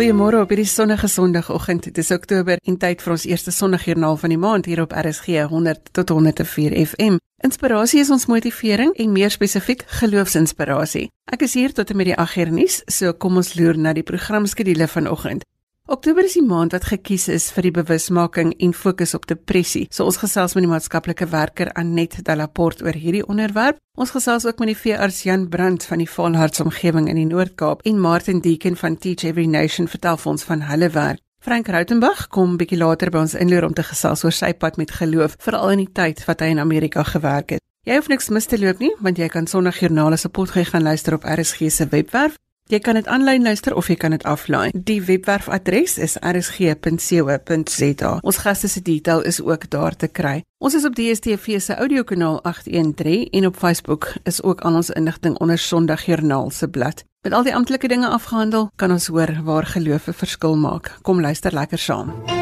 Goeiemôre op hierdie sonnige Sondagoggend. Dit is Oktober en tyd vir ons eerste Sondagjoernaal van die maand hier op RSG 100 tot 104 FM. Inspirasie is ons motivering en meer spesifiek geloofsinspirasie. Ek is hier tot en met die 8 uur nuus, so kom ons loer na die programskedule vanoggend. Oktober is die maand wat gekies is vir die bewusmaking en fokus op depressie. So ons gesels met die maatskaplike werker Anet Delaport oor hierdie onderwerp. Ons gesels ook met die veearts Jan Brandt van die Volhartsomgewing in die Noord-Kaap en Martin Deeken van Teach Every Nation vertel vir ons van hulle werk. Frank Rautenbach kom bietjie later by ons inloer om te gesels oor sy pad met geloof, veral in die tyd wat hy in Amerika gewerk het. Jy hoef niks mis te loop nie, want jy kan Sondagjoernale se potgoed gaan luister op RSG se webwerf Jy kan dit aanlyn luister of jy kan dit aflaai. Die webwerfadres is rsg.co.za. Ons gaste se detail is ook daar te kry. Ons is op DStv se audiokanaal 813 en op Facebook is ook al ons inligting onder Sondagjoernaal se blad. Met al die amptelike dinge afgehandel, kan ons hoor waar geloof 'n verskil maak. Kom luister lekker saam.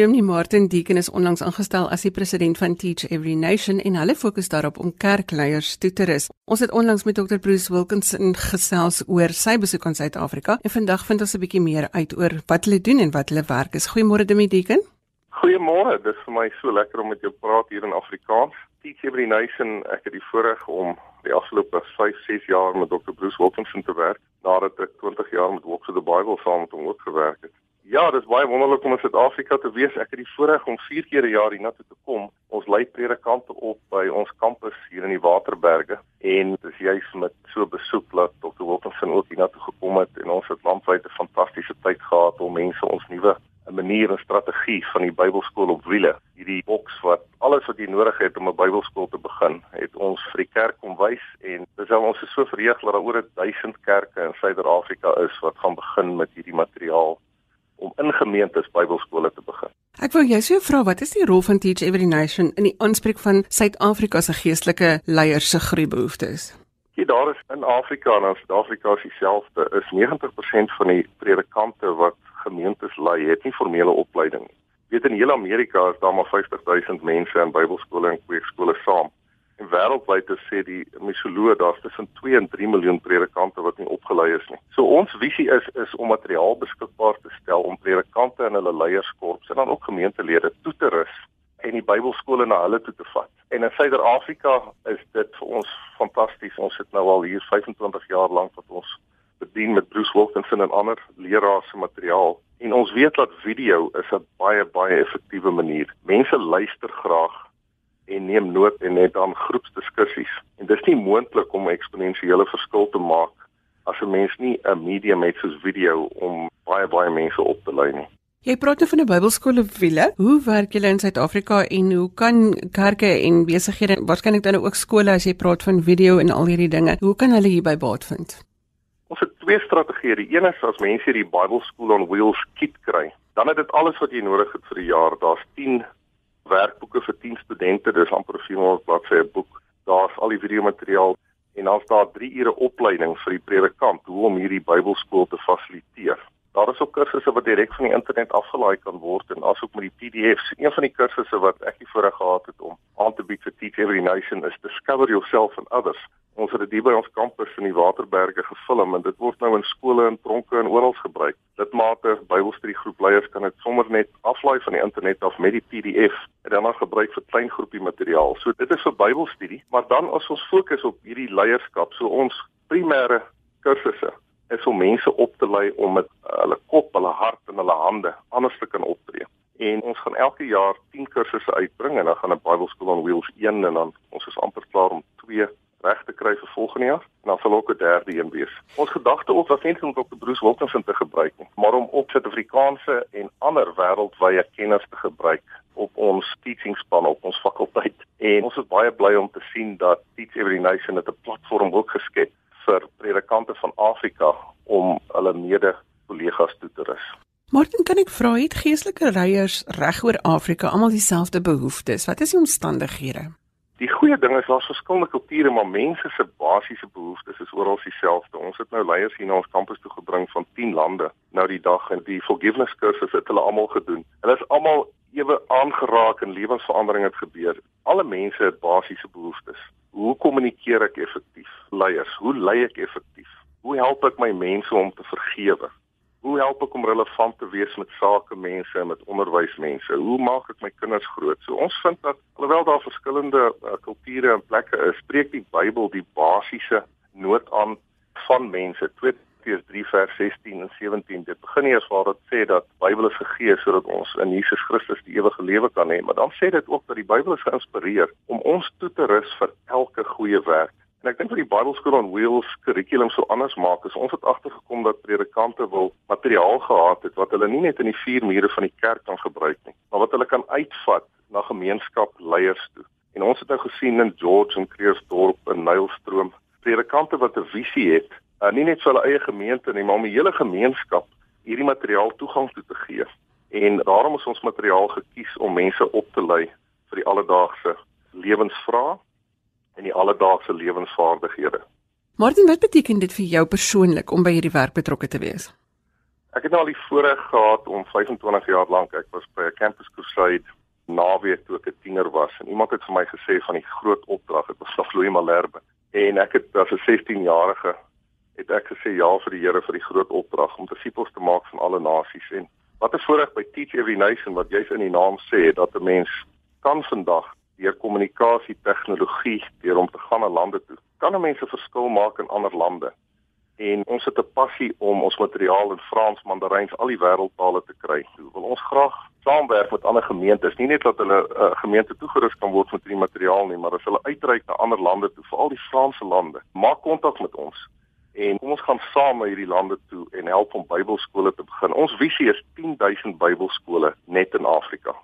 Dominee Martin Deeken is onlangs aangestel as die president van Teach Every Nation en hulle fokus daarop om kerkleiers toe te rus. Ons het onlangs met Dr Bruce Wilkinson gesels oor sy besoek aan Suid-Afrika en vandag vind ons 'n bietjie meer uit oor wat hulle doen en wat hulle werk is. Goeiemôre Dominee Deeken. Goeiemôre. Dit is vir my so lekker om met jou praat hier in Afrikaans. Teach Every Nation, ek het die voorreg om die afgelope 5, 6 jaar met Dr Bruce Wilkinson te werk nadat ek 20 jaar met Walk to the Bible saam met hom ook gewerk het. Ja, dit is baie wonderlik om in Suid-Afrika te wees. Ek het die voorreg om 4 keer 'n jaar hiernatoe te kom. Ons lei predikante op by ons kampus hier in die Waterberge en dit is juis met so besoek dat Dr. Wilkinson ook hiernatoe gekom het en ons het landwyd 'n fantastiese tyd gehad om mense ons nuwe 'n manier en strategie van die Bybelskool op wiele. Hierdie boks wat alles wat jy nodig het om 'n Bybelskool te begin, het ons vir die kerk kom wys en dis al ons is so verheug dat daar oor 1000 kerke in Suider-Afrika is wat gaan begin met hierdie materiaal om in gemeentes Bybelskole te begin. Ek wou jou so vra, wat is die rol van Teach Every Nation in die aanspreek van Suid-Afrika se geestelike leiers se groeibehoeftes? Ja, daar is in Afrika en in Suid-Afrika is dieselfde. Is 90% van die predikante wat gemeentes lei, het nie formele opleiding nie. Weet in heel Amerika is daar maar 50000 mense in Bybelskole en kweekskole saam. En wêreldwyd te sê die misoloog daar's tussen 2 en 3 miljoen predikante wat nie opgelei is nie. So ons visie is is om materiaal beskikbaar te stel om predikante en hulle leierskorps en dan ook gemeentelede toe te rus en die Bybelskole na hulle toe te vat. En in Suider-Afrika is dit vir ons fantasties. Ons het nou al hier 25 jaar lank wat ons bedien met Bruce Wilkinson en ander leraars se materiaal. En ons weet dat video is 'n baie baie effektiewe manier. Mense luister graag en neem nood en net aan groepsdiskussies. En dis nie moontlik om 'n eksponensiële verskil te maak as 'n mens nie 'n medium het soos video om baie baie mense op te lei nie. Jy praat van 'n Bybelskool op wiele. Hoe werk julle in Suid-Afrika en hoe kan kerke en besighede, waarskynlik dan ook skole as jy praat van video en al hierdie dinge, hoe kan hulle hierby baat vind? Ons het twee strategieë. Die een is as mense hierdie Bybelskool on wheels kit kry, dan het dit alles wat jy nodig het vir die jaar. Daar's 10 werkboeke vir 10 studente, dis amper 400 bladsye boek. Daar's al die videomateriaal en dan's daar 3 ure opleiding vir die predikant hoe om hierdie Bybelskool te fasiliteer. Daar is ook kursusse wat direk van die internet afgelaai kan word en asook met die PDFs. Een van die kursusse wat ek die voorreg gehad het om aan te bied vir Teach Every Nation is Discover Yourself and Others. Ons het dit by ons kampus in die Waterberge gefilm en dit word nou in skole en tronke en oral gebruik. Lidmate, Bybelstudiegroepleiers kan dit sommer net aflaai van die internet af met die PDF en dan gebruik vir klein groepie materiaal. So dit is vir Bybelstudie, maar dan as ons fokus op hierdie leierskap, so ons primêre kursusse is om mense op te lei om met hulle kop, hulle hart en hulle hande anders te kan optree. En ons gaan elke jaar 10 kursusse uitbring en dan gaan 'n Bible School on Wheels 1 en dan ons is amper klaar om 2 reg te kry vir volgende jaar en dan sal ook 'n derde een wees. Ons gedagte ook was eintlik om Dr. Bruce Wilkinson te gebruik, maar om op Suid-Afrikaanse en ander wêreldwye kenners te gebruik op ons teaching span op ons fakulteit. En ons is baie bly om te sien dat Teach Every Nation 'n platform ook geskep vir predikante van Afrika om hulle mede-kollegas toe te rus. Martin, kan ek vra het geestelike reiers reg oor Afrika almal dieselfde behoeftes? Wat is die omstandighede? Die goeie ding is daar's verskillende kulture, maar mense se basiese behoeftes is oral dieselfde. Ons het nou leiers hier na ons kampus toe gebring van 10 lande nou die dag en die forgiveness kursus het hulle almal gedoen. Hulle is almal ewe aangeraak en lewensverandering het gebeur. Alle mense het basiese behoeftes. Hoe kommunikeer ek effektief? Leiers, hoe lei ek effektief? Hoe help ek my mense om te vergewe? Hoe help ek om relevant te wees met sake mense en met onderwysmense? Hoe maak ek my kinders groot? So ons vind dat alhoewel daar verskillende uh, kulture en plekke is, spreek die Bybel die basiese nood aan van mense. 2 Petrus 3 vers 16 en 17. Dit begin eers waar dit sê dat die Bybel is gegee sodat ons in Jesus Christus die ewige lewe kan hê, maar dan sê dit ook dat die Bybel is geïnspireer om ons toe te rus vir elke goeie werk. En ek dink vir die Bybelskool on Wheels kurrikulum so anders maak is ons het agtergekom dat predikante wil materiaal gehad het wat hulle nie net in die vier mure van die kerk kan gebruik nie, maar wat hulle kan uitvat na gemeenskap leiers toe. En ons het nou gesien in George en Kreersdorp en Nylstroom predikante wat 'n visie het uh, nie net vir hulle eie gemeente nie, maar om die hele gemeenskap hierdie materiaal toegang toe te gee. En daarom is ons materiaal gekies om mense op te lei vir die alledaagse lewensvrae en die alledaagse lewensvaardighede. Martin, wat beteken dit vir jou persoonlik om by hierdie werk betrokke te wees? Ek het nou al die voorreg gehad om 25 jaar lank, ek was by 'n campus crusade naweek toe ek 'n tiener was en iemand het vir my gesê van die groot opdrag, dit was Louis Malherbe en ek het as 'n 16-jarige het ek gesê ja vir die Here vir die groot opdrag om disippels te maak van alle nasies en wat 'n voorreg by Teach Every Nation wat jy's in die naam sê dat 'n mens kan vandag deur kommunikasie tegnologie deur om te gaan na lande toe kan 'n mens 'n verskil maak in ander lande en ons het 'n passie om ons materiaal in Frans, Mandaryns, al die wêreldtale te kry. So wil ons graag saamwerk met ander gemeentes, nie net dat hulle 'n uh, gemeente toegerus kan word met hierdie materiaal nie, maar as hulle uitreik na ander lande toe, veral die Franse lande, maak kontak met ons en kom ons gaan saam na hierdie lande toe en help om Bybelskole te begin. Ons visie is 10000 Bybelskole net in Afrika.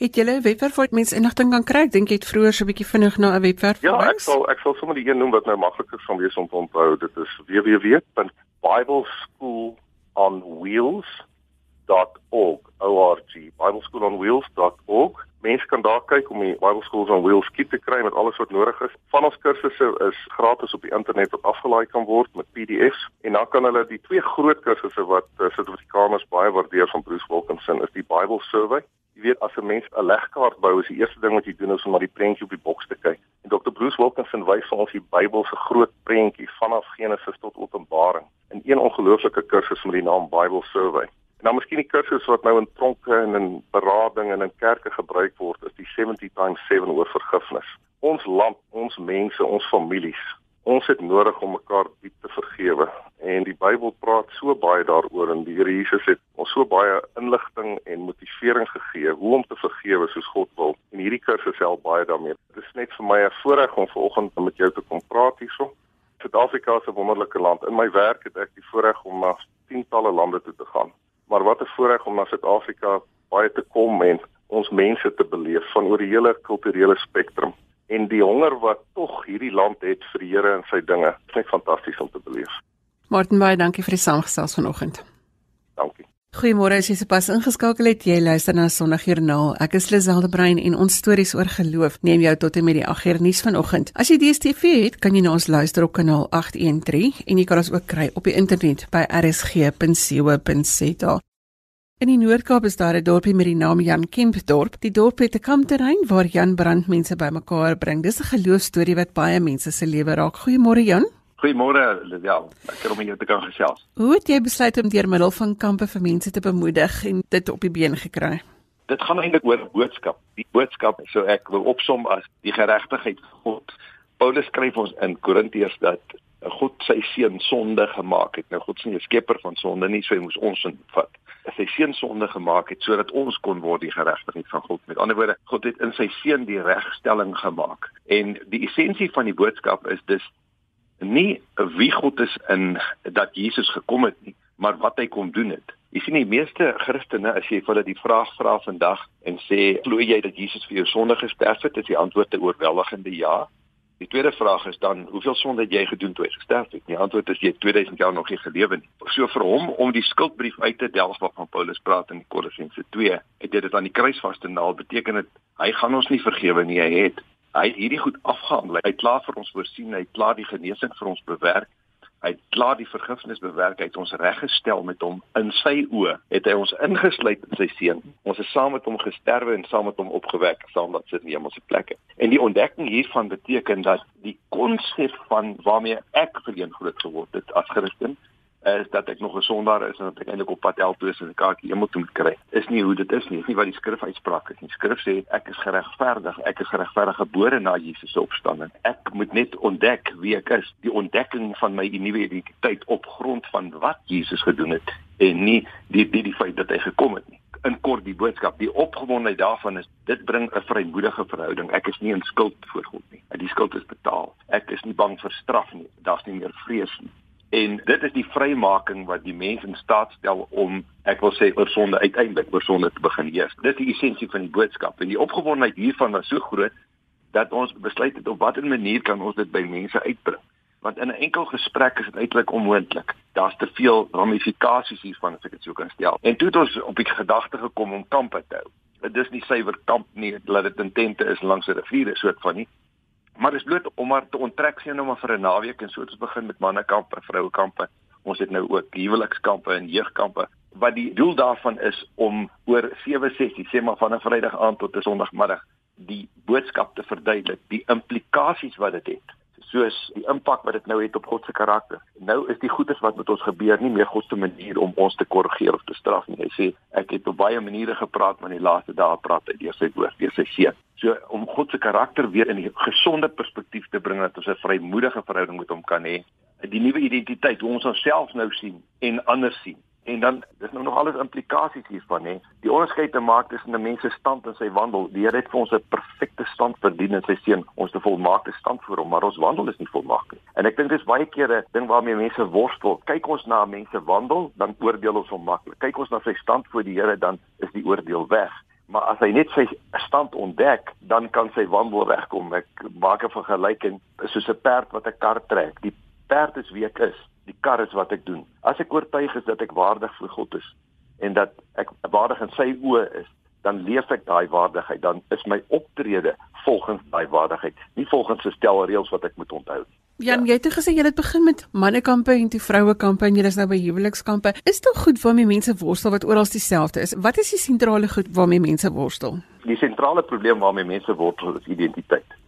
Het julle 'n webwerf waar mense inligting kan kry? Dink jy het vroeër so 'n bietjie vinnig na 'n webwerf Ja, ek sal ek sal sommer die een noem wat nou maklik is om wees om te onthou. Dit is www.bibleschoolonwheels.org. ORG. Bibleschoolonwheels.org. Mense kan daar kyk om die Bible Schools on Wheels kit te kry met alles wat nodig is. Van ons kursusse is gratis op die internet wat afgelaai kan word met PDFs en dan kan hulle die twee groot kursusse wat uh, Suid-Afrikaners baie waardeer van Bruce Wilkinson is die Bible Survey. Jy weet as 'n mens 'n legkaart bou, is die eerste ding wat jy doen is om na die prentjie op die boks te kyk. En Dr. Bruce Wilkinson wys vir ons die Bybel se groot prentjie vanaf Genesis tot Openbaring in een ongelooflike kursus met die naam Bible Survey. En dan miskien die kursus wat nou in tronke en in berading en in kerke gebruik word, is die 70 times 7 oor vergifnis. Ons land, ons mense, ons families, ons het nodig om mekaar diep te vergewe. En die Bybel praat so baie daaroor en die Here Jesus het ons so baie inligting en motivering gegee hoe om te vergewe soos God wil. En hierdie kursus help baie daarmee. Dit is net vir my 'n voorreg om vanoggend met jou te kom praat hierso. Suid-Afrika is 'n wonderlike land. In my werk het ek die voorreg om na tientalle lande toe te gaan maar wat 'n voorreg om na Suid-Afrika baie te kom en ons mense te beleef van oor die hele kulturele spektrum en die honger wat tog hierdie land het vir die Here en sy dinge. Dit is net fantasties om te beleef. Martin baie dankie vir die saamgesels vanoggend. Dankie. Goeiemôre as jy sopas ingeskakel het. Jy luister na Sondagjoernaal. Ek is Liselde Brein en ons stories oor geloof neem jou tot en met die 8uur nuus vanoggend. As jy DStv het, kan jy na ons luister op kanaal 813 en jy kan ons ook kry op die internet by rsg.co.za. In die Noord-Kaap is daar 'n dorpie met die naam Jan Kempdorp. Die dorp het 'n kampterrein waar Jan Brand mense bymekaar bring. Dis 'n geloofstorie wat baie mense se lewe raak. Goeiemôre Jan. Goeiemôre Lisel. Lekker om jou te kan gesels. Hoe het jy besluit om deur middel van kampe vir mense te bemoedig en dit op die been gekry? Dit gaan eintlik oor boodskap. Die boodskap, so ek wil opsom as die geregtigheid van God. Paulus skryf ons in Korintiërs dat God sy seun sonde gemaak het. Nou God is nie 'n skepper van sonde nie, so hy moes ons sin vat. Sy seun sonde gemaak het sodat ons kon word die geregtigheid van God. Met ander woorde, God het in sy seun die regstelling gemaak. En die essensie van die boodskap is dus nie wie God is in dat Jesus gekom het nie, maar wat hy kom doen het. Jy sien die meeste Christene as jy vir hulle die vraag vra vandag en sê glo jy dat Jesus vir jou sonde gesterf het, is die antwoord 'n oorweldigende ja. Die tweede vraag is dan hoeveel sonde het jy gedoen toe jy gesterf het? Die antwoord is jy 2000 jaar nog nie gelewe nie. So vir hom om die skuldbrief uit te delf waarvan Paulus praat in Kolossense 2, het dit aan die kruis vas te naal, beteken dit hy gaan ons nie vergewe nie, hy het hy het hierdie goed afgehandel. Hy het klaar vir ons voorsien, hy het klaar die genesing vir ons bewerk. Hy het klaar die vergifnis bewerk, hy het ons reggestel met hom in sy oë. Het hy ons ingesluit in sy seun. Ons is saam met hom gesterwe en saam met hom opgewek, saam dat sit in hemelse plekke. En die ontdekking hiervan beteken dat die konsep van waarmee ek verleen groot geword het as Christen is dat ek nog 'n sondaar is en dat ek eintlik op pad help is en 'n kaartjie hemel toe moet kry. Is nie hoe dit is nie. Dis nie wat die skrif uitspraak is nie. Skrif sê ek is geregverdig. Ek is geregverdig gebore na Jesus se opstanding. Ek moet net ontdek wie ek is, die ontdekking van my nuwe identiteit op grond van wat Jesus gedoen het en nie die die, die feit dat hy gekom het nie. In kort die boodskap, die opgewondenheid daarvan is dit bring 'n vrymoedige verhouding. Ek is nie in skuld voor God nie. Die skuld is betaal. Ek is nie bang vir straf nie. Daar's nie meer vrees nie. En dit is die vrymaking wat die mens in staat stel om ek wil sê oor sonde uiteindelik oor sonde te begin heers. Dit is die essensie van die boodskap en die opgewondenheid hiervan was so groot dat ons besluit het op watter manier kan ons dit by mense uitbring. Want in 'n enkel gesprek is dit uiteindelik onmoontlik. Daar's te veel ramifikasies hiervan as ek dit sou kan stel. En toe het ons op die gedagte gekom om kampe te hou. Dit is nie suiwer kamp nie, dat dit intente is langs 'n rivier soort van nie. Maar dis bloot om maar te onttrek sien nou maar vir 'n naweek en so het ons begin met mannekampe vrouekampe. Ons het nou ook huwelikskampe en jeugkampe wat die doel daarvan is om oor 7 sessies, sê maar van 'n Vrydag aand tot 'n Sondagmiddag, die boodskap te verduidelik, die implikasies wat dit het soos die impak wat dit nou het op God se karakter. Nou is die goedes wat met ons gebeur nie meer God se manier om ons te korrigeer of te straf nie. Hy sê ek het op baie maniere gepraat, maar in die laaste dae praat hy deur sy woord, deur sy seun. So om God se karakter weer in 'n gesonde perspektief te bring dat ons 'n vrymoedige verhouding met hom kan hê. Die nuwe identiteit, hoe ons onsself nou sien en anders sien. En dan dis nou nog alles implikasies hiervan hè. Die onderskeid te maak tussen 'n mens se stand en sy wandel. Die Here het vir ons 'n perfekte stand verdien in sy seun, ons te volmaakte stand vir hom, maar ons wandel is nie volmaak nie. En ek dink dis baie kere 'n ding waarmee mense worstel. Kyk ons na mense wandel, dan oordeel ons hom maklik. Kyk ons na sy stand voor die Here, dan is die oordeel weg. Maar as hy net sy stand ontdek, dan kan sy wandel regkom. Ek maak 'n vergelyking soos 'n perd wat 'n kar trek. Die perd is wie ek is die kar is wat ek doen. As ek oortuig is dat ek waardig vir God is en dat ek waardig in sy oë is, dan leef ek daai waardigheid, dan is my optrede volgens daai waardigheid, nie volgens 'n stel reëls wat ek moet onthou nie. Jan, ja. jy het gesê jy het begin met mannekampe en toe vrouekampe en jy is nou by huwelikskampe. Is dit goed waarmee mense worstel wat oral dieselfde is? Wat is die sentrale goed waarmee mense worstel? Die sentrale probleem waarmee mense worstel is identiteit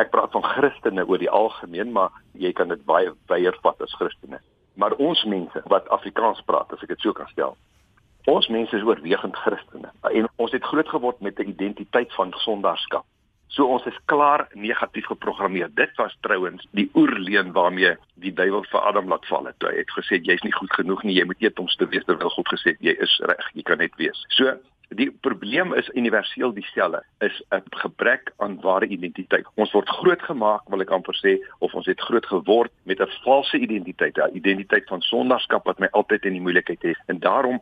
ek praat van Christene oor die algemeen, maar jy kan dit baie wyeer vat as Christene. Maar ons mense wat Afrikaans praat, as ek dit so kan stel. Ons mense is oorwegend Christene en ons het groot geword met 'n identiteit van sondaarskap. So ons is klaar negatief geprogrammeer. Dit was trouens die oerleen waarmee die duiwel vir Adam laat val het. Hy het gesê jy's nie goed genoeg nie, jy moet eet om te wees terwyl God gesê jy is reg, jy kan net wees. So Die probleem is universeel dieselfde, is 'n gebrek aan ware identiteit. Ons word grootgemaak, wil ek amper sê, of ons het groot geword met 'n valse identiteit, 'n identiteit van sondaarskap wat my altyd in die moeilikheid het. En daarom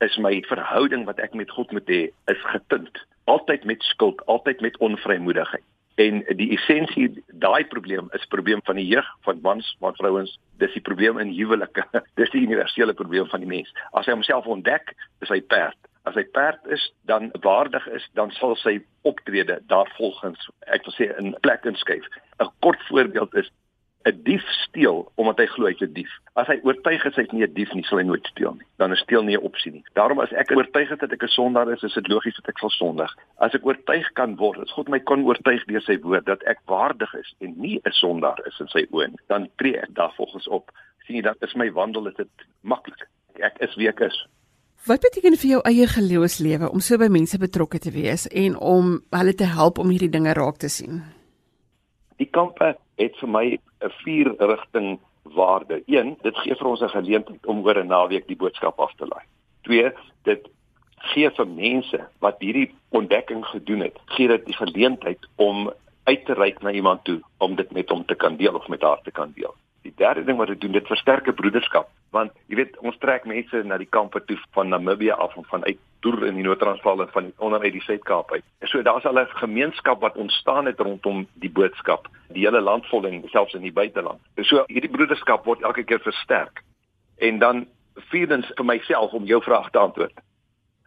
is my verhouding wat ek met God moet hê, is getint, altyd met skuld, altyd met onvrymoedigheid. En die essensie daai probleem is probleem van die jeug, van mans, van vrouens, dis die probleem in huwelike. Dis die universele probleem van die mens. As hy homself ontdek, is hy perd as hy perd is dan waardig is dan sal sy optrede daarvolgens ek wil sê in plek inskuif 'n kort voorbeeld is 'n dief steel omdat hy glo hy's 'n dief. As hy oortuig is hy's nie 'n dief nie sal hy nooit steel nie. Dan is steel nie 'n opsie nie. Daarom as ek oortuig is dat ek 'n sondaar is is dit logies dat ek sal sondig. As ek oortuig kan word as God my kon oortuig deur sy woord dat ek waardig is en nie 'n sondaar is in sy oë dan tree ek daarvolgens op. Sien jy dat is my wandel is dit maklik. Ek is wie ek is. Wat beteken vir jou eie geloofslewe om so by mense betrokke te wees en om hulle te help om hierdie dinge raak te sien? Die kampe het vir my 'n vier rigting waarde. 1, dit gee vir ons 'n geleentheid om oor 'n naweek die boodskap af te laai. 2, dit gee vir mense wat hierdie ontdekking gedoen het, gee dit die geleentheid om uit te reik na iemand toe om dit met hom te kan deel of met haar te kan deel. Die derde ding wat dit doen, dit versterk broederskap, want jy weet ons trek mense na die kampe toe van Namibië af of van uit Doer in die Noord-Transvaal en van onder uit die Suid-Kaap uit. So daar's al 'n gemeenskap wat ontstaan het rondom die boodskap, die hele land vol en selfs in die buiteland. So hierdie broederskap word elke keer versterk. En dan vierdens vir myself om jou vraag te antwoord.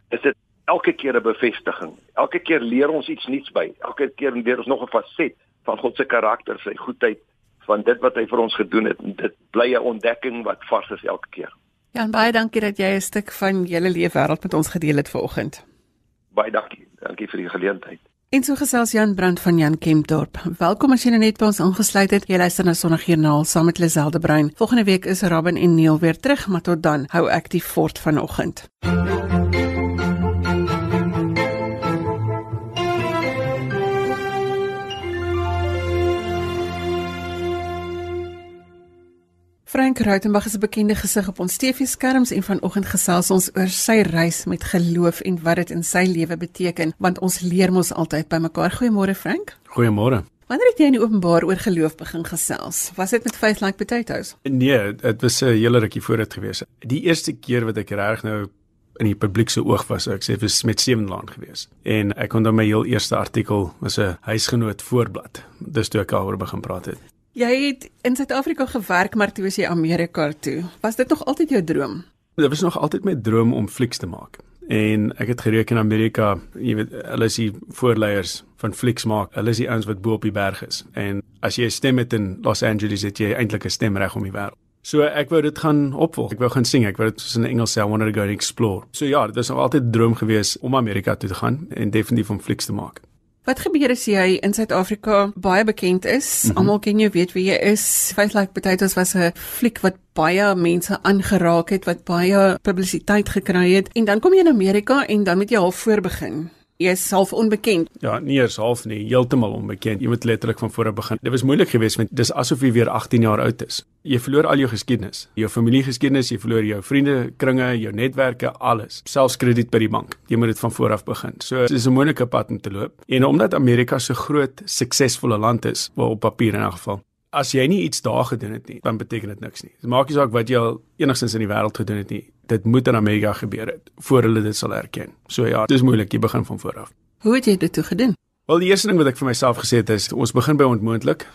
Is dit elke keer 'n bevestiging. Elke keer leer ons iets nuuts by. Elke keer leer ons nog 'n faset van God se karakter, sy goedheid, van dit wat hy vir ons gedoen het. Dit bly 'n ontdekking wat vars is elke keer. Ja, en baie dankie dat jy 'n stuk van julle leefwêreld met ons gedeel het vanoggend. Baie dankie. Dankie vir die geleentheid. En so gesels Jan Brand van Jan Kempdorp. Welkom as jy nou net by ons aangesluit het. Jy luister na Sondagjoernaal saam met Liselde Bruin. Volgende week is Robin en Neil weer terug, maar tot dan hou ek die fort vanoggend. Frank Rautenbach is 'n bekende gesig op ons TV-skerms en vanoggend gesels ons oor sy reis met geloof en wat dit in sy lewe beteken, want ons leer mos altyd by mekaar. Goeiemôre Frank. Goeiemôre. Wanneer het jy in die openbaar oor geloof begin gesels? Was dit met Faith Like Potatoes? Nee, dit was 'n hele rukkie voor dit gewees. Die eerste keer wat ek reg nou in die publiek se oog was, ek sê was met Sewenland gewees. En ek onthou my heel eerste artikel was 'n huisgenoot voorblad. Dis toe ek daaroor begin praat het. Jy het in Suid-Afrika gewerk, maar toe is jy Amerika toe. Was dit nog altyd jou droom? Dit was nog altyd my droom om flieks te maak. En ek het gereken in Amerika, jy weet, hulle is die voorleiers van flieks maak. Hulle is die ouens wat bo op die berg is. En as jy 'n stem het in Los Angeles, het jy eintlik 'n stem reg om die wêreld. So ek wou dit gaan opvolg. Ek wou gaan sing. Ek wou dit soos in Engels sê, I wanted to go and explore. So ja, dit was nog altyd 'n droom gewees om Amerika toe te gaan en definitief om flieks te maak. Wat gebeur as jy in Suid-Afrika baie bekend is? Mm -hmm. Almal ken jou, weet wie jy is. Face Like Potatoes was 'n fliek wat baie mense aangeraak het, wat baie publisiteit gekry het. En dan kom jy in Amerika en dan moet jy half voorbegin jy is half onbekend. Ja, nie eers half nie, heeltemal onbekend. Jy moet letterlik van voor af begin. Dit was moeilik geweest met dis asof jy weer 18 jaar oud is. Jy verloor al jou geskiedenis, jou familiegeskiedenis, jy verloor jou vriendekringe, jou netwerke, alles. Selfs krediet by die bank. Jy moet dit van voor af begin. So dis 'n moeilike pad om te loop. En omdat Amerika so groot, suksesvolle land is, wel op papier in elk geval, as jy nie iets daar gedoen het nie, dan beteken dit niks nie. Dit maak nie saak wat jy al enigstens in die wêreld gedoen het nie. Dit moet in Amerika gebeur het voor hulle dit sal erken. So ja, dis moeilik, jy begin van voor af. Hoe het jy dit toe gedoen? Wel, die eerste ding wat ek vir myself gesê het is, ons begin by ontmoontlik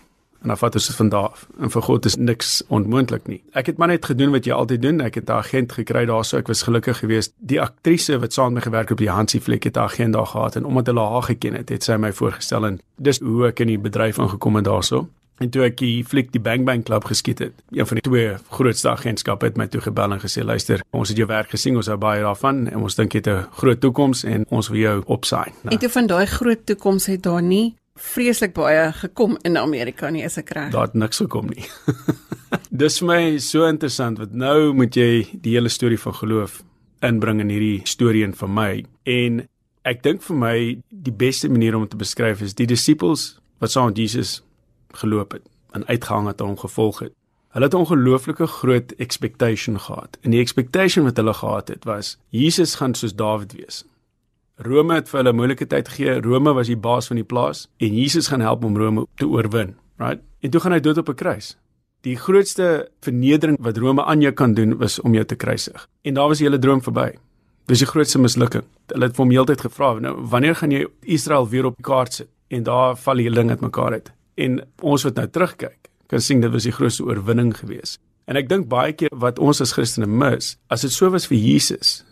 en dan vat ons dit van daar af. En vir God is niks onmoontlik nie. Ek het maar net gedoen wat jy altyd doen. Ek het 'n agent gekry daarso. Ek was gelukkig geweest. Die aktrise wat saam met my gewerk het op die Hansie fliek het 'n agent daar gehad en omdat hulle haar geken het, het sy my voorgestel en dis hoe ek in die bedryf ingekom het daarso. En toe ek die fliek die Bang Bang Club geskiet het, een van die twee grootste agentskappe het my toe gebel en gesê luister, ons het jou werk gesien, ons hou baie daarvan en ons dink jy het 'n groot toekoms en ons wil jou opsign. Nou. En toe van daai groot toekoms het daar nie vreeslik baie gekom in Amerika nie, is ek reg? Daar het niks gekom nie. Dis vir my so interessant want nou moet jy die hele storie van geloof inbring in hierdie storie en vir my. En ek dink vir my die beste manier om dit te beskryf is die disippels wat saam met Jesus geloop het en uitgehang het en hom gevolg het. Hulle het 'n ongelooflike groot expectation gehad. En die expectation wat hulle gehad het was Jesus gaan soos Dawid wees. Rome het vir hulle moeilike tyd gegee. Rome was die baas van die plaas en Jesus gaan help om Rome te oorwin, right? En toe gaan hy dood op 'n kruis. Die grootste vernedering wat Rome aan jou kan doen was om jou te kruisig. En daar was die hele droom verby. Dis die grootste mislukking. Hulle het vir hom heeltyd gevra, nou wanneer gaan jy Israel weer op die kaart sit? En daar val die ding uitmekaar uit en ons wat nou terugkyk kan sien dit was die grootste oorwinning geweest. En ek dink baie keer wat ons as Christene mis, as dit so was vir Jesus,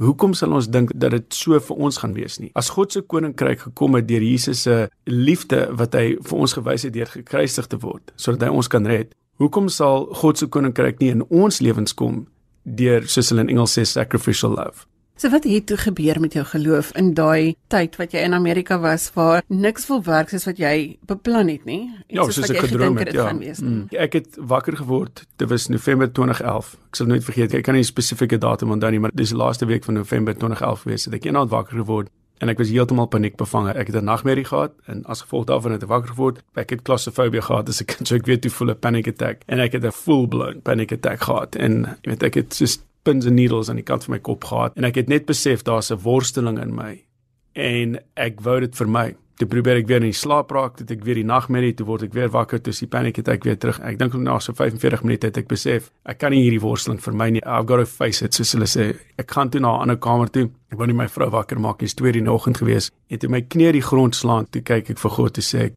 hoekom sal ons dink dat dit so vir ons gaan wees nie? As God se koninkryk gekom het deur Jesus se liefde wat hy vir ons gewys het deur gekruisig te word sodat hy ons kan red, hoekom sal God se koninkryk nie in ons lewens kom deur soos hulle in Engels sê sacrificial love? So wat het toe gebeur met jou geloof in daai tyd wat jy in Amerika was waar niks wil werk soos wat jy beplan het nie? Ja, soos, soos ek gedroom het, ja. Mm. Ek het wakker geword. Dit was November 2011. Ek sal nooit vergeet. Ek kan nie 'n spesifieke datum onthou nie, maar dis die laaste week van November 2011 gewees het ek eendag wakker geword en ek was heeltemal paniekbevange. Ek het 'n nagmerrie gehad en as gevolg daarvan het ek wakker geword. Ek het claustrophobia gehad, dis ek so ek weet hoe voel 'n panic attack en ek het 'n full blown panic attack gehad en jy weet ek het just pins and needles aan die kant van my kop gehad en ek het net besef daar's 'n worsteling in my en ek wou dit vir my. Toe probeer ek weer in die slaap raak, dit ek weer die nagmerrie, toe word ek weer wakker, toe is die panic attack weer terug. Ek dink na so 45 minute het ek besef, ek kan nie hierdie worsteling vir my nie. I've got to face it, soos hulle sê. Ek gaan toe na 'n ander kamer toe. Ek wou net my vrou wakker maak, dis 2:00 in die oggend gewees. En toe my knie die grond slaan, toe kyk ek vir God te sê,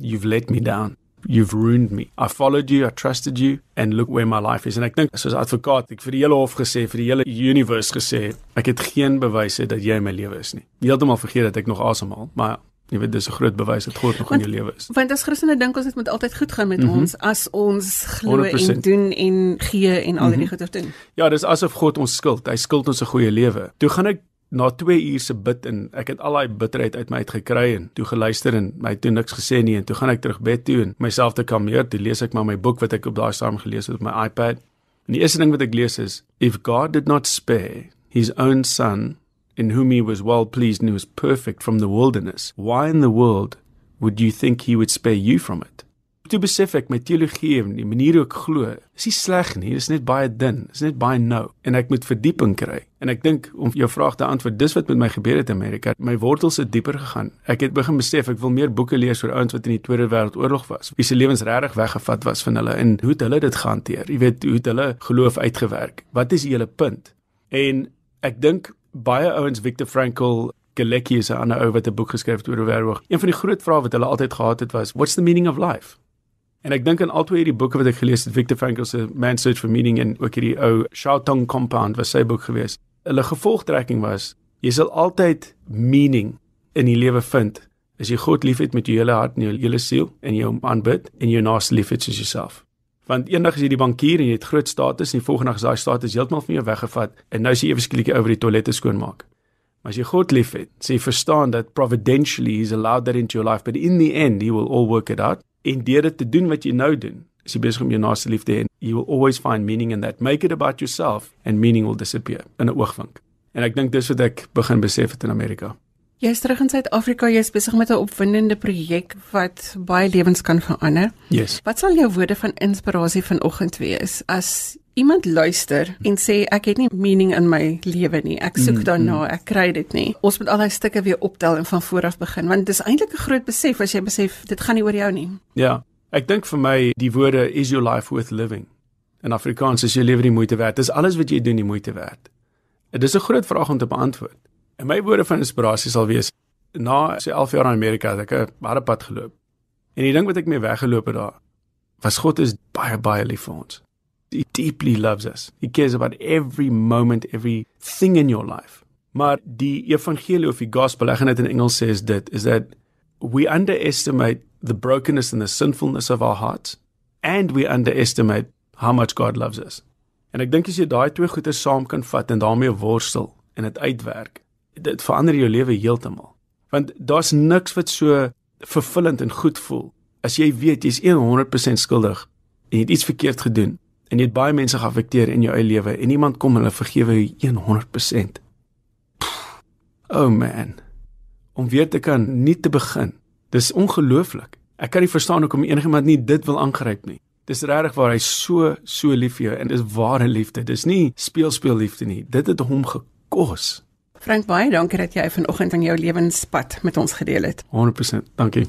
you've let me down you've ruined me. I followed you, I trusted you and look where my life is. En ek dink soos advokaat, ek vir die hele hof gesê, vir die hele universe gesê, ek het geen bewyse dat jy in my lewe is nie. Heeltemal vergeet dat ek nog asemhaal, maar Jy weet dis 'n groot bewys dat God nog want, in jou lewe is. Want as Christene dink ons dit moet altyd goed gaan met mm -hmm. ons as ons glo en doen en gee en al hierdie mm -hmm. goeie doen. Ja, dis asof God ons skuld. Hy skuld ons 'n goeie lewe. Toe gaan ek na 2 ure se bid en ek het al daai bitterheid uit my uit gekry en toe geluister en my toe niks gesê nie en toe gaan ek terug bed toe en myself te kalmeer. Toe lees ek maar my boek wat ek op daai stadium gelees het op my iPad. En die eerste ding wat ek lees is if God did not spare his own son in whom he was well pleased and he was perfect from the wilderness, why in the world would you think he would spare you from it? Toe besef ek my teologie en die manier hoe ek glo, is nie sleg nie, dit is net baie dun, dit is net baie nou en ek moet verdieping kry. En ek dink om jou vraag te antwoord, dis wat met my gebeur het in Amerika. My wortels het dieper gegaan. Ek het begin besef ek wil meer boeke lees oor ouens wat in die Tweede Wêreldoorlog was. Wie se lewens regtig weggevat was van hulle en hoe het hulle dit gehanteer? Jy weet, hoe het hulle geloof uitgewerk? Wat is julle punt? En ek dink baie ouens Viktor Frankl Galecki is 'n ander ou wat 'n boek geskryf het oor die wêreld. Een van die groot vrae wat hulle altyd gehad het was, what's the meaning of life? En ek dink aan al twee hierdie boeke wat ek gelees het, Viktor Frankl se Man's Search for Meaning en ook hierdie ou Shelton Compound was sy boek geweest. Hulle gevolgtrekking was, jy sal altyd meaning in die lewe vind as jy God liefhet met jou hele hart en jou hele siel en jou aanbid en jou naaste liefhet soos jouself. Want eendag as jy die bankier en jy het groot status en die volgende dag is daai status heeltemal van jou weggevat en nou is jy ewe skielik oor die toilette skoonmaak. Maar as jy God liefhet, sê jy verstaan dat providentially he's allowed that into your life, but in the end he will all work it out. En deur dit te doen wat jy nou doen, is jy besig om jou naaste lief te hê. You will always find meaning in that. Make it about yourself and meaning will disappear in 'n oogwink. En ek dink dis wat ek begin besef het in Amerika. Jy is terug in Suid-Afrika, jy is besig met 'n opwindende projek wat baie lewens kan verander. Yes. Wat sal jou woorde van inspirasie vanoggend wees as iemand luister en sê ek het nie meaning in my lewe nie. Ek soek mm, daarna, mm. ek kry dit nie. Ons moet al daai stukke weer optel en van voor af begin want dit is eintlik 'n groot besef as jy besef dit gaan nie oor jou nie. Ja. Ek dink vir my die woorde is your life worth living. In Afrikaans is jou lewe die moeite werd. Dis alles wat jy doen die moeite werd. Dit is 'n groot vraag om te beantwoord. En my woorde van inspirasie sal wees na sy 11 jaar in Amerika het ek 'n baie pad geloop. En die ding wat ek mee weggeloop het daar was God is baie baie lief vir ons. He deeply loves us. He cares about every moment, every thing in your life. Maar die evangelie of die gospel, ek gaan dit in Engels sê is dit is that we underestimate the brokenness and the sinfulness of our hearts and we underestimate how much God loves us. En ek dink as jy daai twee goeie saam kan vat en daarmee worstel en dit uitwerk, dit verander jou lewe heeltemal. Want daar's niks wat so vervullend en goed voel as jy weet jy's 100% skuldig en jy het iets verkeerd gedoen en jy het baie mense geaffekteer in jou eie lewe en iemand kom hulle vergewe jou 100%. Oh man. Om weer te kan nie te begin. Dis ongelooflik. Ek kan nie verstaan hoekom enigiemand nie dit wil aangryp nie. Dis regtig waar hy so so lief vir jou en dis ware liefde. Dis nie speelspeel liefde nie. Dit het hom gekos. Frank baie dankie dat jy vanoggend aan jou lewenspad met ons gedeel het. 100%. Dankie.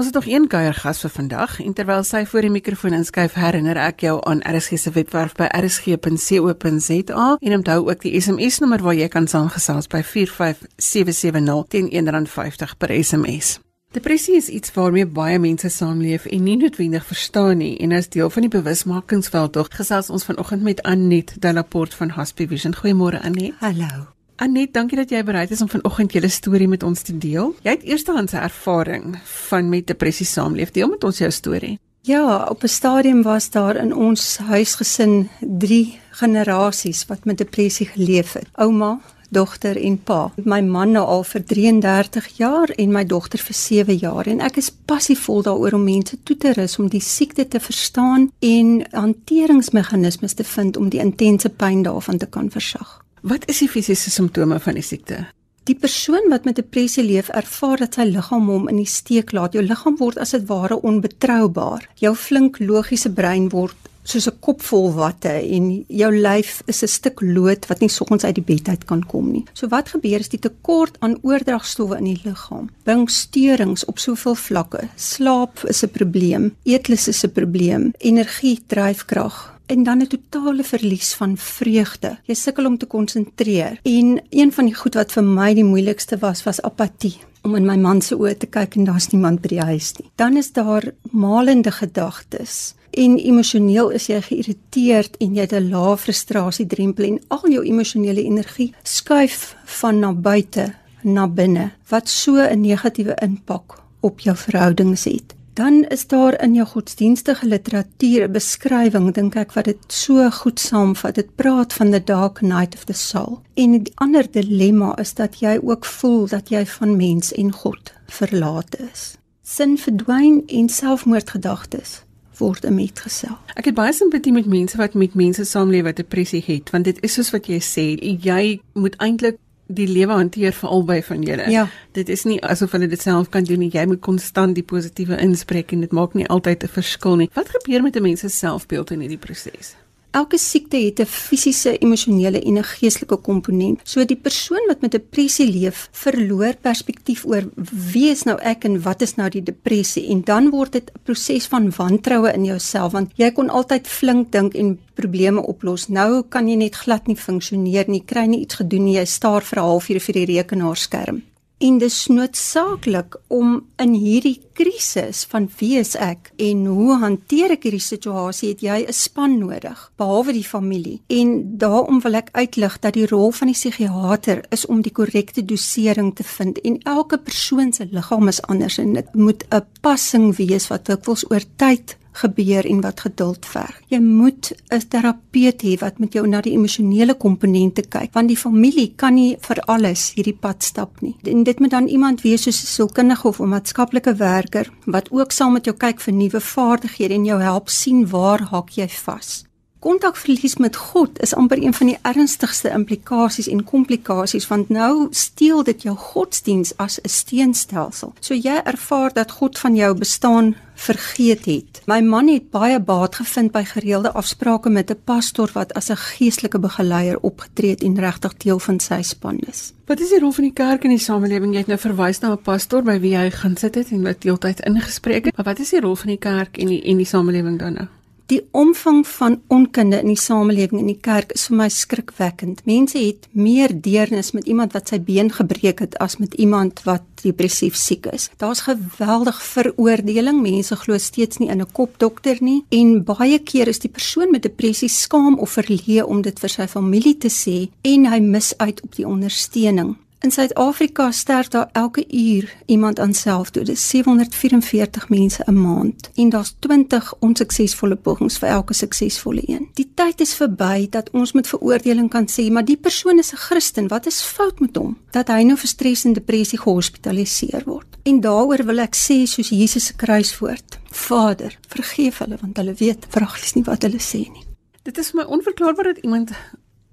Ons het nog een kuiergas vir vandag en terwyl sy voor die mikrofoon inskuif, herinner ek jou aan RSG se webwerf by rsg.co.za en onthou ook die SMS nommer waar jy kan saamgesels by 45770 teen R1.50 per SMS. Depressie is iets waarmee baie mense saamleef en nie noodwendig verstaan nie en as deel van die bewusmakingsveld tog gesels ons vanoggend met Anet Delaport van Hospice Vision. Goeiemôre Anet. Hallo. Anet, dankie dat jy bereid is om vanoggend julle storie met ons te deel. Jy het eerstehandse ervaring van met depressie saamleef. Deel met ons jou storie. Ja, op 'n stadium was daar in ons huisgesin 3 generasies wat met depressie geleef het. Ouma, dogter en pa. My man nou al vir 33 jaar en my dogter vir 7 jaar en ek is passievol daaroor om mense toe te rus om die siekte te verstaan en hanteringsmeganismes te vind om die intense pyn daarvan te kan versag. Wat is die fisiese simptome van die siekte? Die persoon wat met depressie leef, ervaar dat sy liggaam hom in die steek laat. Jou liggaam word as dit ware onbetroubaar. Jou flink logiese brein word soos 'n kop vol watte en jou lyf is 'n stuk lood wat nie soggens uit die bed uit kan kom nie. So wat gebeur is die tekort aan oordragstowwe in die liggaam bring steurings op soveel vlakke. Slaap is 'n probleem, eetlus is 'n probleem, energie, dryfkrag en dan 'n totale verlies van vreugde. Jy sukkel om te konsentreer. En een van die goed wat vir my die moeilikste was, was apatie om in my man se oë te kyk en daar's niemand by die huis nie. Dan is daar malende gedagtes en emosioneel is jy geïrriteerd en jy het 'n lae frustrasie drempel en al jou emosionele energie skuif van na buite na binne wat so 'n negatiewe impak op jou verhoudings het dan is daar in jou godsdienstige literatuur 'n beskrywing dink ek wat dit so goed saamvat. Dit praat van the dark night of the soul. En die ander dilemma is dat jy ook voel dat jy van mens en God verlate is. Sin verdwyn en selfmoordgedagtes word metgesel. Ek het baie simpatie met mense wat met mense saamleef wat depressie het, want dit is soos wat jy sê, jy moet eintlik die lewe hanteer vir albei van julle. Ja. Dit is nie asof hulle dit self kan doen nie. Jy moet konstant die positiewe inspreek en dit maak nie altyd 'n verskil nie. Wat gebeur met 'n mens se selfbeeld in hierdie proses? Elke siekte het 'n fisiese, emosionele en 'n geestelike komponent. So die persoon wat met depressie leef, verloor perspektief oor wie is nou ek en wat is nou die depressie en dan word dit 'n proses van wantroue in jouself want jy kon altyd flink dink en probleme oplos. Nou kan jy net glad nie funksioneer nie, kry nie iets gedoen nie, jy staar vir 'n halfuur vir die rekenaarskerm. En dis noodsaaklik om in hierdie krisis van wie is ek en hoe hanteer ek hierdie situasie het jy 'n span nodig behalwe die familie. En daarom wil ek uitlig dat die rol van die psigiater is om die korrekte dosering te vind en elke persoon se liggaam is anders en dit moet 'n passing wees wat dikwels oor tyd gebeur en wat geduld verg. Jy moet 'n terapeut hê wat met jou na die emosionele komponente kyk, want die familie kan nie vir alles hierdie pad stap nie. En dit moet dan iemand wees soos 'n sielkundige of 'n maatskaplike werker wat ook saam met jou kyk vir nuwe vaardighede en jou help sien waar hak jy vas. Kontakverlies met God is amper een van die ernstigste implikasies en komplikasies want nou steel dit jou godsdiens as 'n steenstelsel. So jy ervaar dat God van jou bestaan vergeet het. My man het baie baat gevind by gereelde afsprake met 'n pastor wat as 'n geestelike begeleier opgetree het en regtig deel van sy span is. Wat is die rol van die kerk in die samelewing? Jy het nou verwys na 'n pastor by wie jy gaan sit het en wat deeltyd ingespreek het. Maar wat is die rol van die kerk en die en die samelewing dan nou? Die omvang van onkunde in die samelewing en die kerk is vir my skrikwekkend. Mense het meer deernis met iemand wat sy been gebreek het as met iemand wat depressief siek is. Daar's geweldig veroordeling. Mense glo steeds nie in 'n kopdokter nie en baie keer is die persoon met depressie skaam of verleë om dit vir sy familie te sê en hy mis uit op die ondersteuning. In Suid-Afrika sterf daar elke uur iemand aan selfdood. Dit is 744 mense 'n maand en daar's 20 onsuksesvolle pogings vir elke suksesvolle een. Die tyd is verby dat ons met veroordeling kan sê, maar die persoon is 'n Christen, wat is fout met hom dat hy nou vir stres en depressie gehospitaliseer word? En daaroor wil ek sê soos Jesus se kruiswoord: Vader, vergeef hulle want hulle weet vraaglis nie wat hulle sê nie. Dit is my onverklaarbaar dat iemand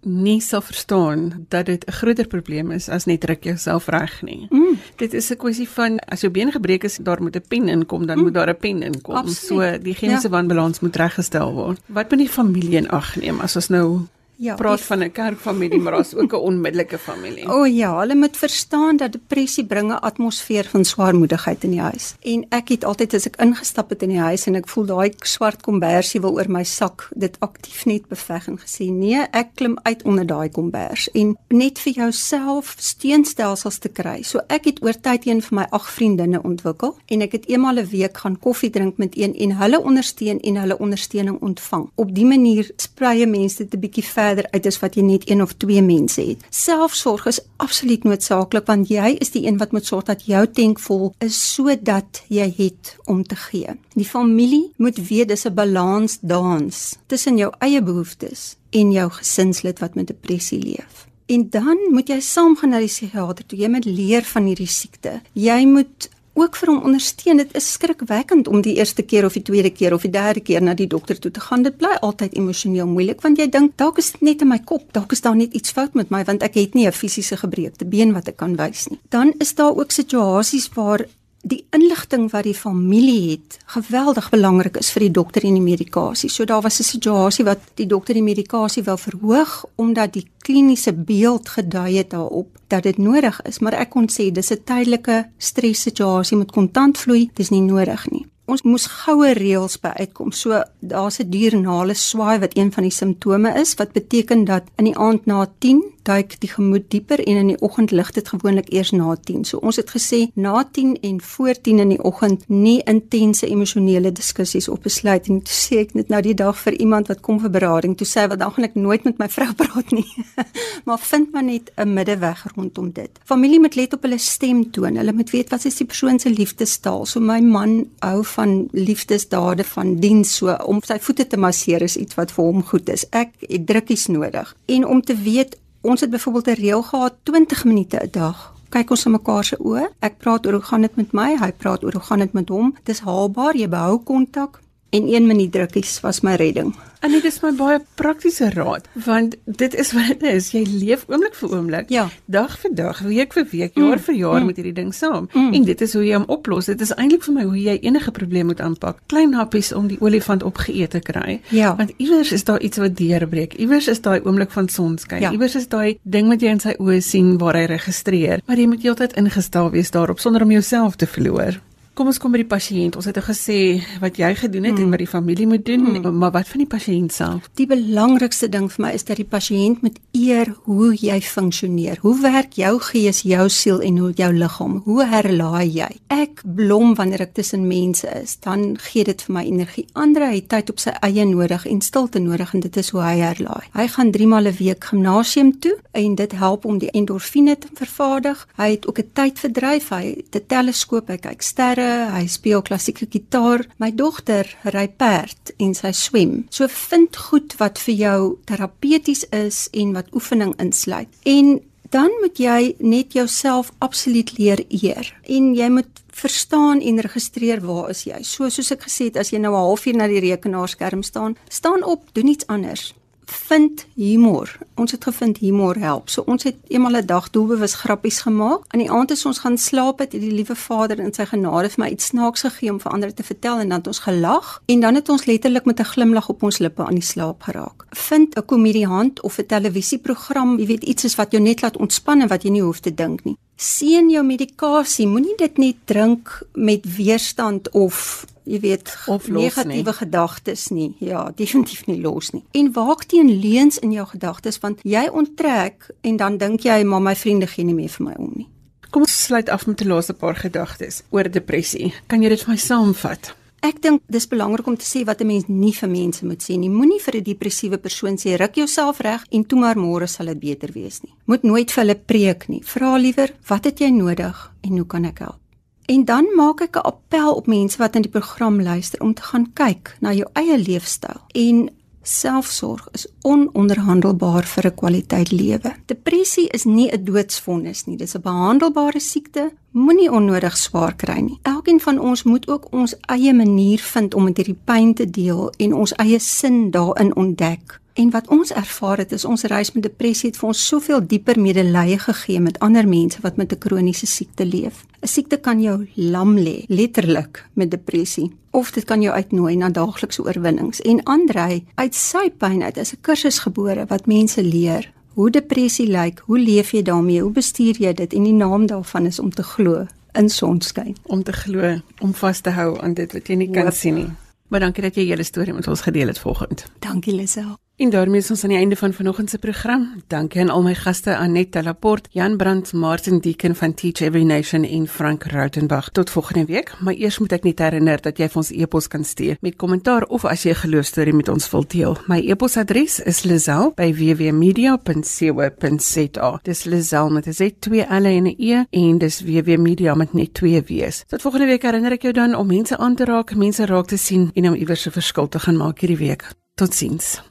nie sal verstaan dat dit 'n groter probleem is as net ruk jouself reg nie. Mm. Dit is 'n kwessie van as jou been gebreek is, daar moet 'n pen inkom, dan mm. moet daar 'n pen inkom. Absoluut. So die chemiese ja. wanbalans moet reggestel word. Wat moet die familie in ag neem as ons nou Ja, praat van 'n kerkfamilie, maar daar's ook 'n onmiddellike familie. O oh ja, hulle moet verstaan dat depressie bring 'n atmosfeer van swaarmoedigheid in die huis. En ek het altyd as ek ingestap het in die huis en ek voel daai swart kombersie wil oor my sak, dit aktief net beveg en gesê, "Nee, ek klim uit onder daai kombers." En net vir jouself steunstelsels te kry. So ek het oor tyd een van my ag vriendinne ontwikkel en ek het eenmal 'n week gaan koffie drink met een en hulle ondersteun en hulle ondersteuning ontvang. Op dië manier sprei mense dit 'n bietjie ver verder uit as wat jy net een of twee mense het. Selfsorg is absoluut noodsaaklik want jy is die een wat moet sorg dat jou tank vol is sodat jy het om te gee. Die familie moet weet dis 'n balans dans tussen jou eie behoeftes en jou gesinslid wat met depressie leef. En dan moet jy saam gaan na die psigiater toe. Jy moet leer van hierdie siekte. Jy moet ook vir hom ondersteun. Dit is skrikwekkend om die eerste keer of die tweede keer of die derde keer na die dokter toe te gaan. Dit bly altyd emosioneel moeilik want jy dink dalk is dit net in my kop, dalk is daar net iets fout met my want ek het nie 'n fisiese gebreekte been wat ek kan wys nie. Dan is daar ook situasies waar die inligting wat die familie het geweldig belangrik is vir die dokter en die medikasie. So daar was 'n situasie wat die dokter die medikasie wou verhoog omdat die kliniese beeld gedui het daarop dat dit nodig is, maar ek kon sê dis 'n tydelike stressituasie met kontant vloei, dis nie nodig nie. Ons moes goue reëls by uitkom. So daar's 'n diurnale swaai wat een van die simptome is wat beteken dat in die aand na 10 duik die gemoed dieper en in die oggend lig dit gewoonlik eers na 10. So ons het gesê na 10 en voor 10 in die oggend nie intense emosionele diskussies op besluit en toe sê ek net nou die dag vir iemand wat kom vir berading, toe sê wat daglik nooit met my vrou praat nie. maar vind maar net 'n middeweg rondom dit. Familie moet let op hulle stemtoon. Hulle moet weet wat is die persoon se liefdestaal. So my man hou van liefdesdade van diens so om sy voete te masseer is iets wat vir hom goed is. Ek het drukkies nodig. En om te weet ons het byvoorbeeld 'n reël gehad 20 minute 'n dag kyk ons in mekaar se oë. Ek praat oor hoe gaan dit met my, hy praat oor hoe gaan dit met hom. Dis haalbaar, jy behou kontak en 1 minuut drukkies was my redding. En dit is my baie praktiese raad, want dit is wat dit is. Jy leef oomblik vir oomblik, ja. dag vir dag, week vir week, jaar mm. vir jaar mm. met hierdie ding saam. Mm. En dit is hoe jy hom oplos. Dit is eintlik vir my hoe jy enige probleem moet aanpak. Klein happies om die olifant opgeëet te kry. Ja. Want iewers is daar iets wat deurbreek. Iewers is daai oomblik van sonskyn. Ja. Iewers is daai ding wat jy in sy oë sien waar hy registreer. Maar jy moet heeltyd ingestel wees daarop sonder om jouself te verloor. Kom ons kom by die pasiënt. Ons het nou gesê wat jy gedoen het mm. en wat die familie moet doen, mm. maar wat van die pasiënt self? Die belangrikste ding vir my is dat die pasiënt moet eer hoe jy funksioneer. Hoe werk jou gees, jou siel en hoe jou liggaam? Hoe herlaai jy? Ek blom wanneer ek tussen mense is. Dan gee dit vir my energie. Andre het tyd op sy eie nodig en stilte nodig en dit is hoe hy herlaai. Hy gaan 3 maal 'n week gimnasium toe en dit help om die endorfine te vervaardig. Hy het ook 'n tydverdryf. Hy het 'n teleskoop, hy kyk sterre hy speel klassieke gitaar. My dogter ry perd en sy swem. So vind goed wat vir jou terapeuties is en wat oefening insluit. En dan moet jy net jouself absoluut leer eer. En jy moet verstaan en registreer waar is jy. So soos ek gesê het, as jy nou 'n halfuur na die rekenaarskerm staan, staan op, doen iets anders vind humor. Ons het gevind humor help. So ons het eenmal 'n dag doelbewus grappies gemaak. Aan die aand as ons gaan slaap het, het die liewe Vader in sy genade vir my iets snaaks gegee om vir ander te vertel en dan het ons gelag en dan het ons letterlik met 'n glimlag op ons lippe aan die slaap geraak. Vind 'n komediant of 'n televisieprogram, jy weet iets is wat jou net laat ontspan en wat jy nie hoef te dink nie. Seën jou medikasie, moenie dit net drink met weerstand of jy weet of negatiewe gedagtes nie. Ja, definitief nie los nie. En waak teen leuns in jou gedagtes want jy onttrek en dan dink jy maar my vriende gee nie meer vir my om nie. Kom ons sluit af met 'n laaste paar gedagtes oor depressie. Kan jy dit vir my saamvat? Ek dink dis belangrik om te sê wat 'n mens nie vir mense moet sê nie. Moenie vir 'n depressiewe persoon sê ruk jouself reg en toe maar môre sal dit beter wees nie. Moet nooit vir hulle preek nie. Vra liewer, wat het jy nodig en hoe kan ek help? En dan maak ek 'n appel op mense wat aan die program luister om te gaan kyk na jou eie leefstyl. En selfsorg is ononderhandelbaar vir 'n kwaliteit lewe. Depressie is nie 'n doodsvonnis nie, dis 'n behandelbare siekte. Moenie onnodig swaar kry nie. Elkeen van ons moet ook ons eie manier vind om met hierdie pyn te deel en ons eie sin daarin ontdek. En wat ons ervaar het is ons reis met depressie het vir ons soveel dieper medelee gegee met ander mense wat met 'n kroniese siekte leef. 'n Siekte kan jou lam lê, letterlik met depressie, of dit kan jou uitnooi na daaglikse oorwinnings. En Andrei, uit sy pyn uit is 'n kursus gebore wat mense leer hoe depressie lyk, hoe leef jy daarmee, hoe bestuur jy dit en die naam daarvan is om te glo in sonskyn, om te glo, om vas te hou aan dit wat jy nie kan Hoop. sien nie. Maar dankie dat jy julle storie met ons gedeel het vanoggend. Dankie Lisel. En daarmee is ons aan die einde van vanoggend se program. Dankie aan al my gaste Annette Laporte, Jan Brandt, Martin Deeken van Teach Every Nation en Frank Rautenbach. Tot volgende week, maar eers moet ek net herinner dat jy vir ons e-pos kan stuur met kommentaar of as jy 'n geloostorie met ons wil deel. My e-posadres is lazel@wwmedia.co.za. Dis lazel met 'n Z, twee L en 'n E en dis wwmedia met net twee W's. Tot volgende week herinner ek jou dan om mense aan te raak, mense raak te sien en om iewers 'n verskil te gaan maak hierdie week. Totsiens.